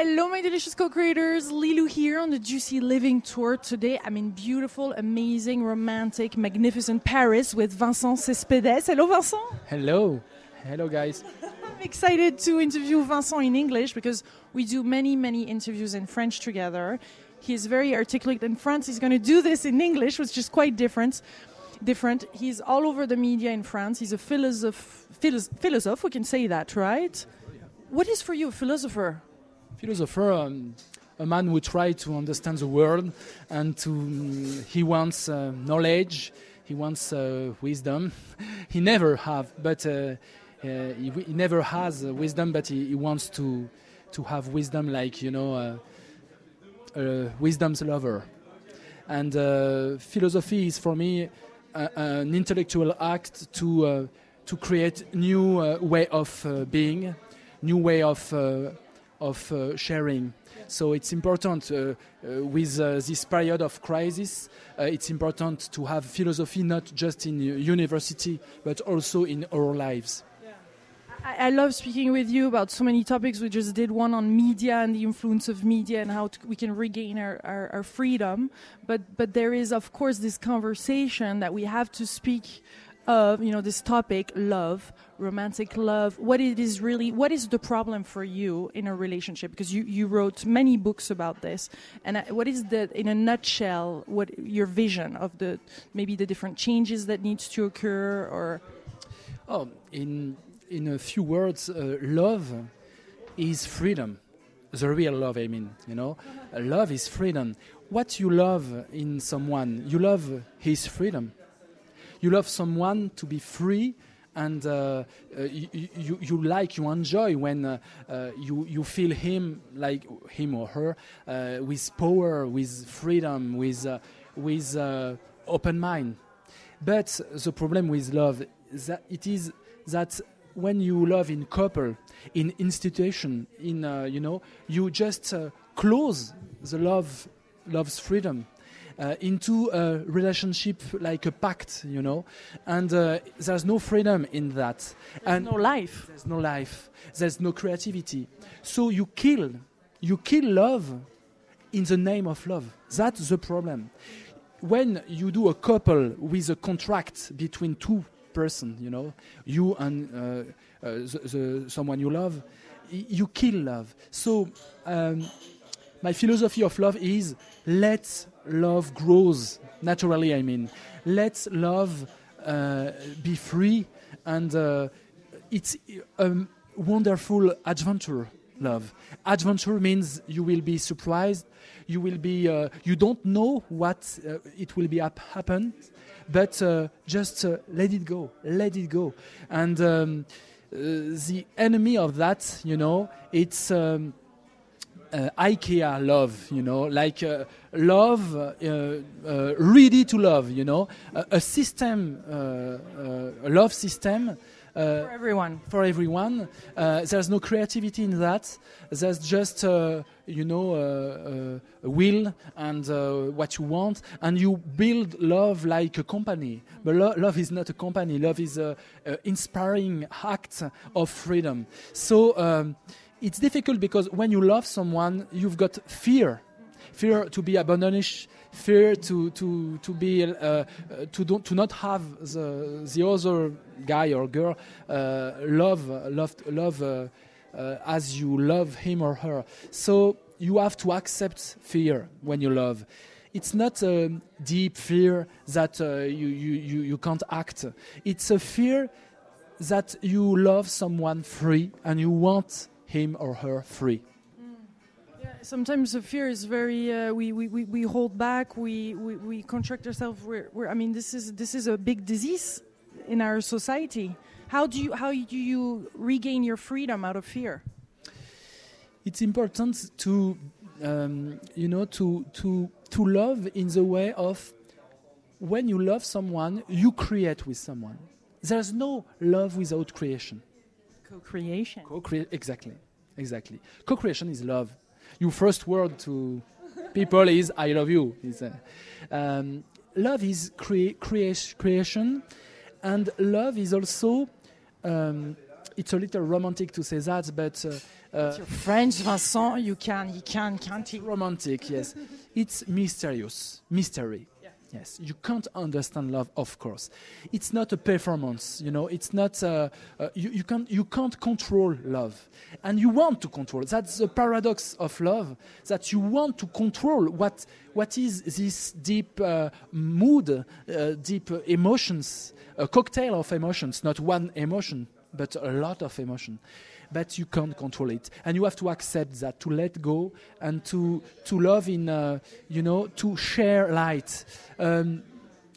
Hello, my delicious co-creators. Lilou here on the Juicy Living Tour. Today, I'm in beautiful, amazing, romantic, magnificent Paris with Vincent Cespedes. Hello, Vincent. Hello. Hello, guys. I'm excited to interview Vincent in English because we do many, many interviews in French together. He's very articulate in France. He's going to do this in English, which is quite different. Different. He's all over the media in France. He's a philosoph, philosoph, philosoph we can say that, right? What is for you a philosopher? Philosopher, um, a man who tries to understand the world and to um, he wants uh, knowledge, he wants uh, wisdom. he never have, but uh, uh he, he, never has wisdom, but he, he, wants to to have wisdom, like you know, uh, a wisdom's lover. And uh, philosophy is for me an intellectual act to to create new way of being, new way of of uh, sharing. So it's important uh, uh, with this period of crisis. it's important to have philosophy not just in university but also in our lives. I love speaking with you about so many topics. We just did one on media and the influence of media and how we can regain our, our, our, freedom. But but there is of course this conversation that we have to speak of you know this topic love romantic love what it is really what is the problem for you in a relationship? Because you, you wrote many books about this. And uh, what is the in a nutshell what your vision of the maybe the different changes that needs to occur or? Oh in in a few words uh, love is freedom. The real love i mean you know? Love is freedom. What you love in someone you love his freedom you love someone to be free and uh, uh, you, you, you, like you enjoy when uh, uh, you, you feel him like him or her uh, with power with freedom with with open mind. But the problem with love is that it is that when you love in couple in institution in you know you just close the love love's freedom uh, into a relationship like a pact, you know, and uh, there's no freedom in that. There's and no life. There's no life. There's no creativity. So you kill, you kill love in the name of love. That's the problem. When you do a couple with a contract between two persons, you know, you and uh, uh the, the, someone you love, you kill love. So um, my philosophy of love is let love grows naturally. I mean, let love uh, be free, and uh, it's a wonderful adventure. Love adventure means you will be surprised. You will be. Uh, you don't know what uh, it will be hap- happen, but uh, just uh, let it go. Let it go, and. Um, the enemy of that, you know, it's um, uh, IKEA love, you know, like uh, love, uh, uh ready to love, you know, a system, uh, uh, a love system. for everyone. For everyone. there's no creativity in that. There's just, you know, a will and what you want. And you build love like a company. But lo love is not a company. Love is an inspiring act of freedom. So, um, it's difficult because when you love someone, you've got fear, fear to be abandoned, fear to to to be uh, uh, to don't to not have the the other guy or girl uh, love love love uh, uh, as you love him or her. So you have to accept fear when you love. It's not a deep fear that uh, you, you, you, you can't act. It's a fear that you love someone free and you want him or her free. Mm. Yeah, sometimes the fear is very uh, we, we, we, we hold back we, we, we contract ourselves we're, we're, i mean this is this is a big disease in our society how do you how do you regain your freedom out of fear it's important to um, you know to to to love in the way of when you love someone you create with someone there's no love without creation Co-creation. Co-crea- exactly, exactly. Co-creation is love. Your first word to people is "I love you." Uh, um, love is crea- crea- creation, and love is also. Um, it's a little romantic to say that, but uh, Uh, French, Vincent. You can, you can, can't romantic, yes. It's mysterious, mystery. Yes, you can't understand love, of course. It's not a performance, you know. It's not. Uh, uh, you, you can't. You can't control love, and you want to control. That's the paradox of love. That you want to control what what is this deep uh, mood, uh, deep emotions, a cocktail of emotions, not one emotion, but a lot of emotion. But you can't control it. And you have to accept that to let go and to to love in uh, you know to share light. Um,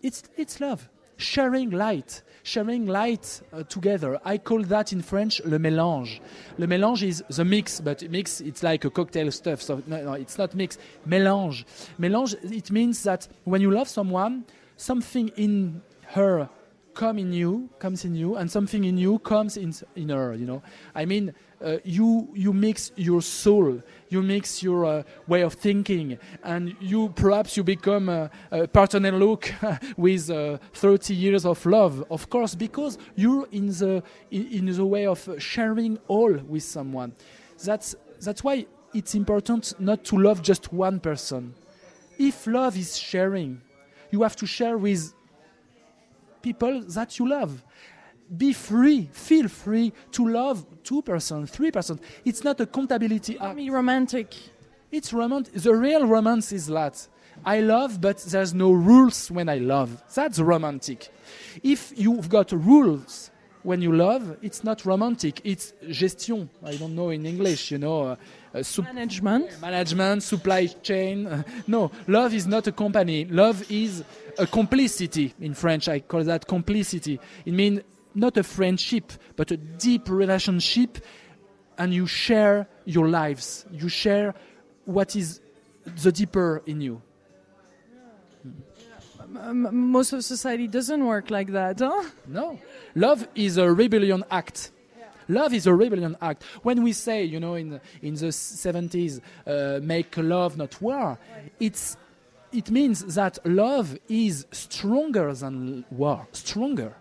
it's it's love. Sharing light. Sharing light uh, together. I call that in french le mélange. Le mélange is the mix but mix it's like a cocktail stuff. So no, no it's not mix. Mélange. Mélange it means that when you love someone something in her come in you comes in you and something in you comes in in her you know. I mean uh, you you mix your soul you mix your uh, way of thinking and you perhaps you become a, a partner look with uh, 30 years of love of course because you're in the in, in the way of sharing all with someone. That's that's why it's important not to love just one person. If love is sharing you have to share with people that you love. Be free, feel free to love two person, three person. It's not a compatibility act. mean, romantic. It's romantic. The real romance is that I love, but there's no rules when I love. That's romantic. If you've got rules when you love, it's not romantic. It's gestion. I don't know in English, you know. Uh, uh, sup- Management. management, supply chain. Uh, no, love is not a company. Love is a complicity. In French, I call that complicity. It means not a friendship, but a deep relationship, and you share your lives. You share what is the deeper in you. Most of society doesn't work like that, huh? No, love is a rebellion act. Love is a rebellion act. When we say, you know, in the, in the 70s, uh, make love, not war, it's, it means that love is stronger than war, stronger.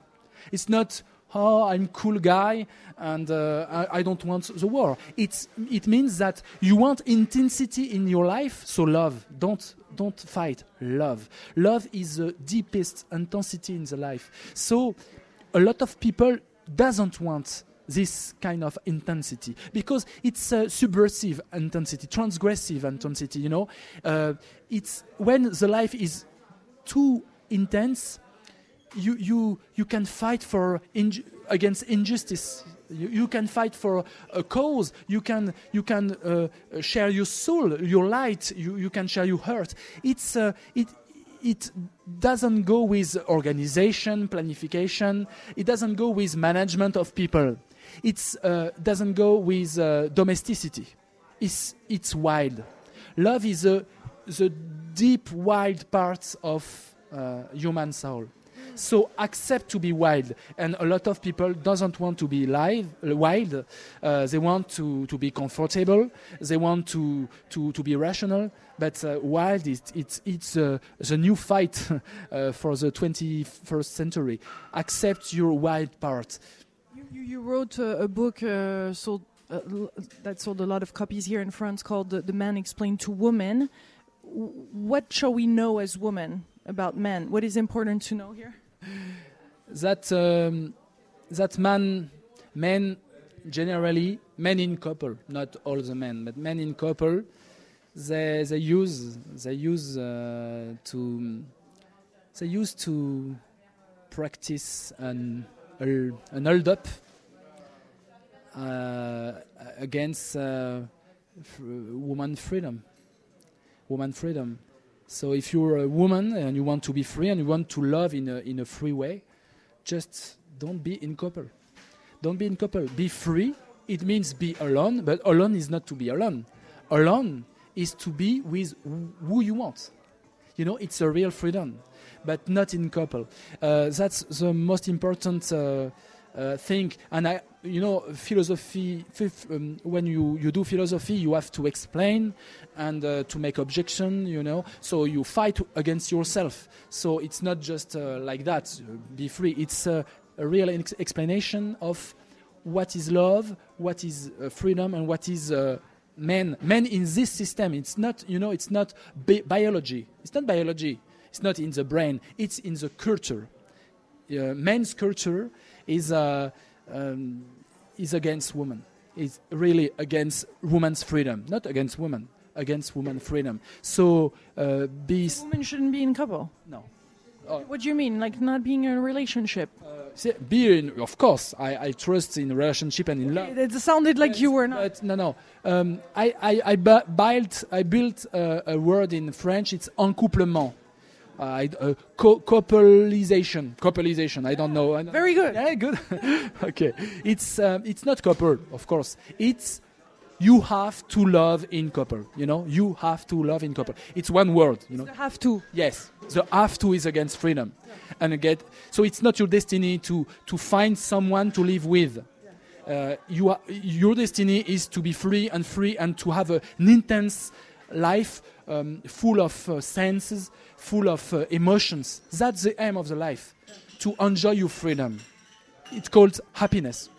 It's not, oh, I'm cool guy and uh, I, I don't want the war. It's, it means that you want intensity in your life, so love. Don't, don't fight, love. Love is the deepest intensity in the life. So a lot of people doesn't want this kind of intensity because it's a subversive intensity, transgressive intensity. You know, uh, it's when the life is too intense, you you you can fight for inju- against injustice. You, you can fight for a cause. You can you can uh, share your soul, your light. You you can share your heart. It's uh, it it doesn't go with organization, planification. It doesn't go with management of people. It uh, doesn't go with uh, domesticity. It's, it's wild. Love is a, the deep, wild parts of uh, human soul. So accept to be wild, and a lot of people doesn't want to be live, wild. Uh, they want to, to be comfortable. They want to, to, to be rational. But uh, wild is it's it's uh, the new fight uh, for the 21st century. Accept your wild part. You, you, you wrote a book uh, sold, uh, that sold a lot of copies here in France called The, the Man Explained to Women. What shall we know as women about men? What is important to know here? that um, that man men generally men in couple not all the men but men in couple they they use they use uh, to they used to practice an an hold up uh, against uh, woman freedom woman freedom so if you're a woman and you want to be free and you want to love in a, in a free way, just don't be in couple. Don't be in couple. Be free. It means be alone, but alone is not to be alone. Alone is to be with who you want. You know, it's a real freedom, but not in couple. Uh, that's the most important uh, uh, thing. And I, you know, philosophy. Um, when you, you do philosophy, you have to explain and uh, to make objection. You know, so you fight against yourself. So it's not just uh, like that. Be free. It's a real ex- explanation of what is love, what is uh, freedom, and what is uh, men. Men in this system, it's not, you know, it's not bi- biology. It's not biology. It's not in the brain. It's in the culture. Uh, men's culture is uh, um, is against women. It's really against women's freedom, not against women, against women's freedom. So uh, be Women shouldn't be in couple. no. What do you mean? Like not being in a relationship? See, Be in, of course, I, I trust in relationship and in love. It sounded like you were not. But no, no. Um, I, I, I bu- built, I built uh, a word in French. It's encouplement. Uh, co- coupleization. Coupleization. I don't know. I don't- Very good. Yeah, good. okay. It's um, it's not couple, of course. It's you have to love in couple. You know, you have to love in couple. It's one word. You know. Have to. Yes, the have to is against freedom, and again, so it's not your destiny to to find someone to live with. Uh, you are, your destiny is to be free and free and to have a, an intense life um, full of uh, senses, full of uh, emotions. That's the aim of the life, to enjoy your freedom. It's called happiness.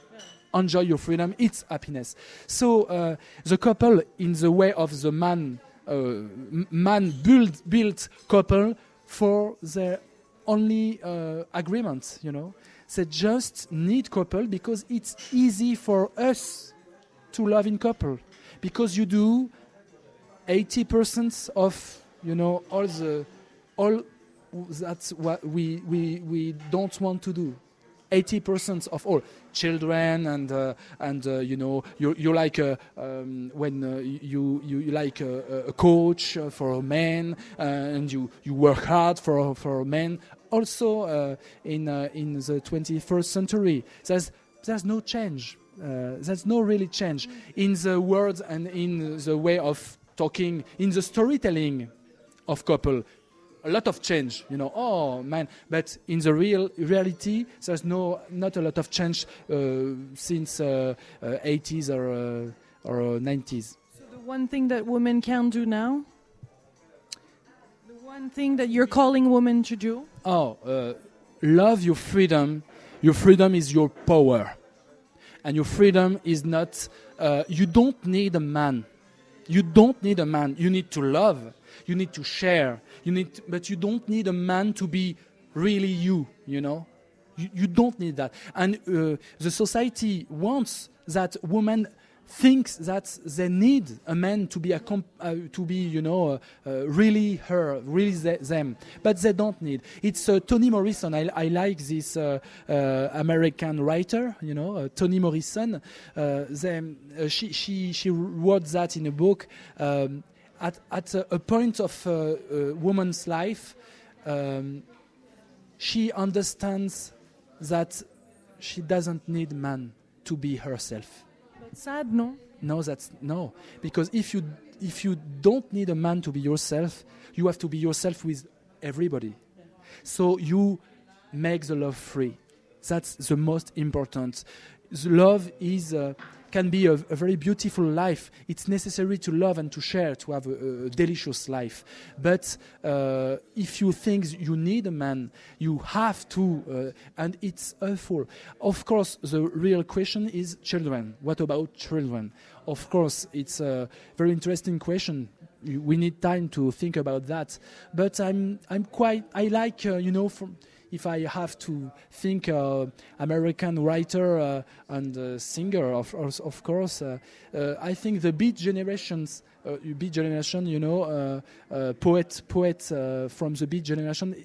Enjoy your freedom. It's happiness. So uh, the couple, in the way of the man, uh, man build built couple for their only uh, agreement. You know, they just need couple because it's easy for us to love in couple because you do 80% of you know all the all that's what we we we don't want to do. 80% of all children and uh, and uh, you know you you like uh, um, when uh, you you like a, a coach uh, for a man uh, and you you work hard for for a man. Also uh, in uh, in the 21st century there's there's no change uh, there's no really change in the world and in the way of talking in the storytelling of couple a lot of change you know. Oh man but in the real reality there's no not a lot of change uh, since uh, uh, 80s or uh, or uh, 90s So the one thing that women can do now. The one thing that you're calling women to do. oh uh, love your freedom. Your freedom is your power. And your freedom is not uh, you don't need a man you don't need a man. You need to love. You need to share. You need to- but you don't need a man to be really you you know? You, you don't need that. And uh, the society wants that women thinks that they need a man to be accom- uh, to be you know uh, uh, really her really the- them but they don't need. It's uh, Toni Morrison. I, I like this uh, American writer you know Toni Morrison. Uh, she, she she wrote that in a book um, at, at a, a point of a woman's life um, she understands that she doesn't need man to be herself sad, no? no that's no. Because if you if you don't need a man to be yourself you have to be yourself with everybody. So you make the love free. That's the most important. The love is uh, can be a, a very beautiful life. It's necessary to love and to share to have a, a delicious life. But uh, if you think you need a man you have to uh, and it's awful. Of course the real question is children. What about children? Of course it's a very interesting question. We need time to think about that. But i'm i'm quite i like uh, you know from if I have to think uh, American writer uh, and uh, singer, of, of, course, I think the Beat generations, Beat generation, you know, poet, poet from the Beat generation,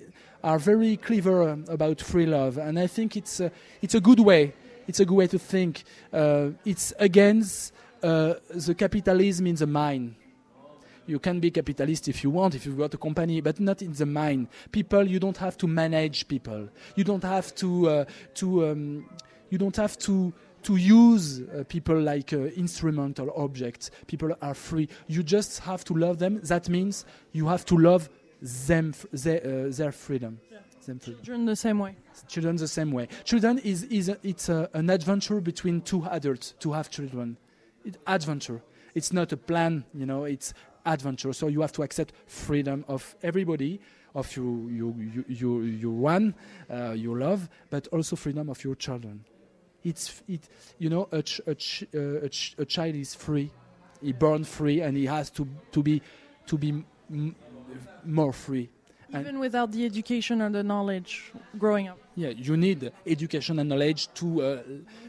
are very clever about free love, and I think it's uh, it's a good way. It's a good way to think. It's against the capitalism in the mind you can be capitalist if you want, if you've got a company, but not in the mind. People, you don't have to manage people. You don't have to uh, to um, you don't have to to use uh, people like uh, instrument or objects. People are free. You just have to love them. That means you have to love them, f- their, uh, their freedom. Them freedom. Children the same way. Children the same way. Children is is a, it's a, an adventure between two adults to have children. It, adventure. It's not a plan, you know. It's adventure. So you have to accept freedom of everybody, of you you you you, you one, uh, you love, but also freedom of your children. it's it, you know a, ch- a, ch- uh, a, ch- a child is free, he born free, and he has to to be to be m- more free. And- Even without the education or the knowledge growing up. Yeah, you need education and knowledge to uh,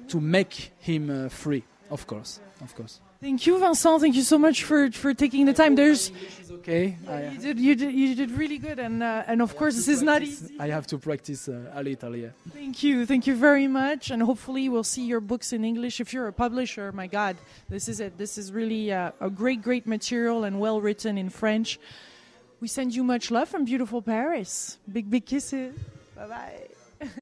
to make him uh, free. Of course, of course. Thank you, Vincent. Thank you so much for, for taking the time. There's okay. I, you did you did you did really good, and uh, and of course this is not easy. I have to practice uh, a little. Yeah. Thank you, thank you very much, and hopefully we'll see your books in English. If you're a publisher, my God, this is it. This is really uh, a great, great material and well written in French. We send you much love from beautiful Paris. Big, big kisses. Bye bye.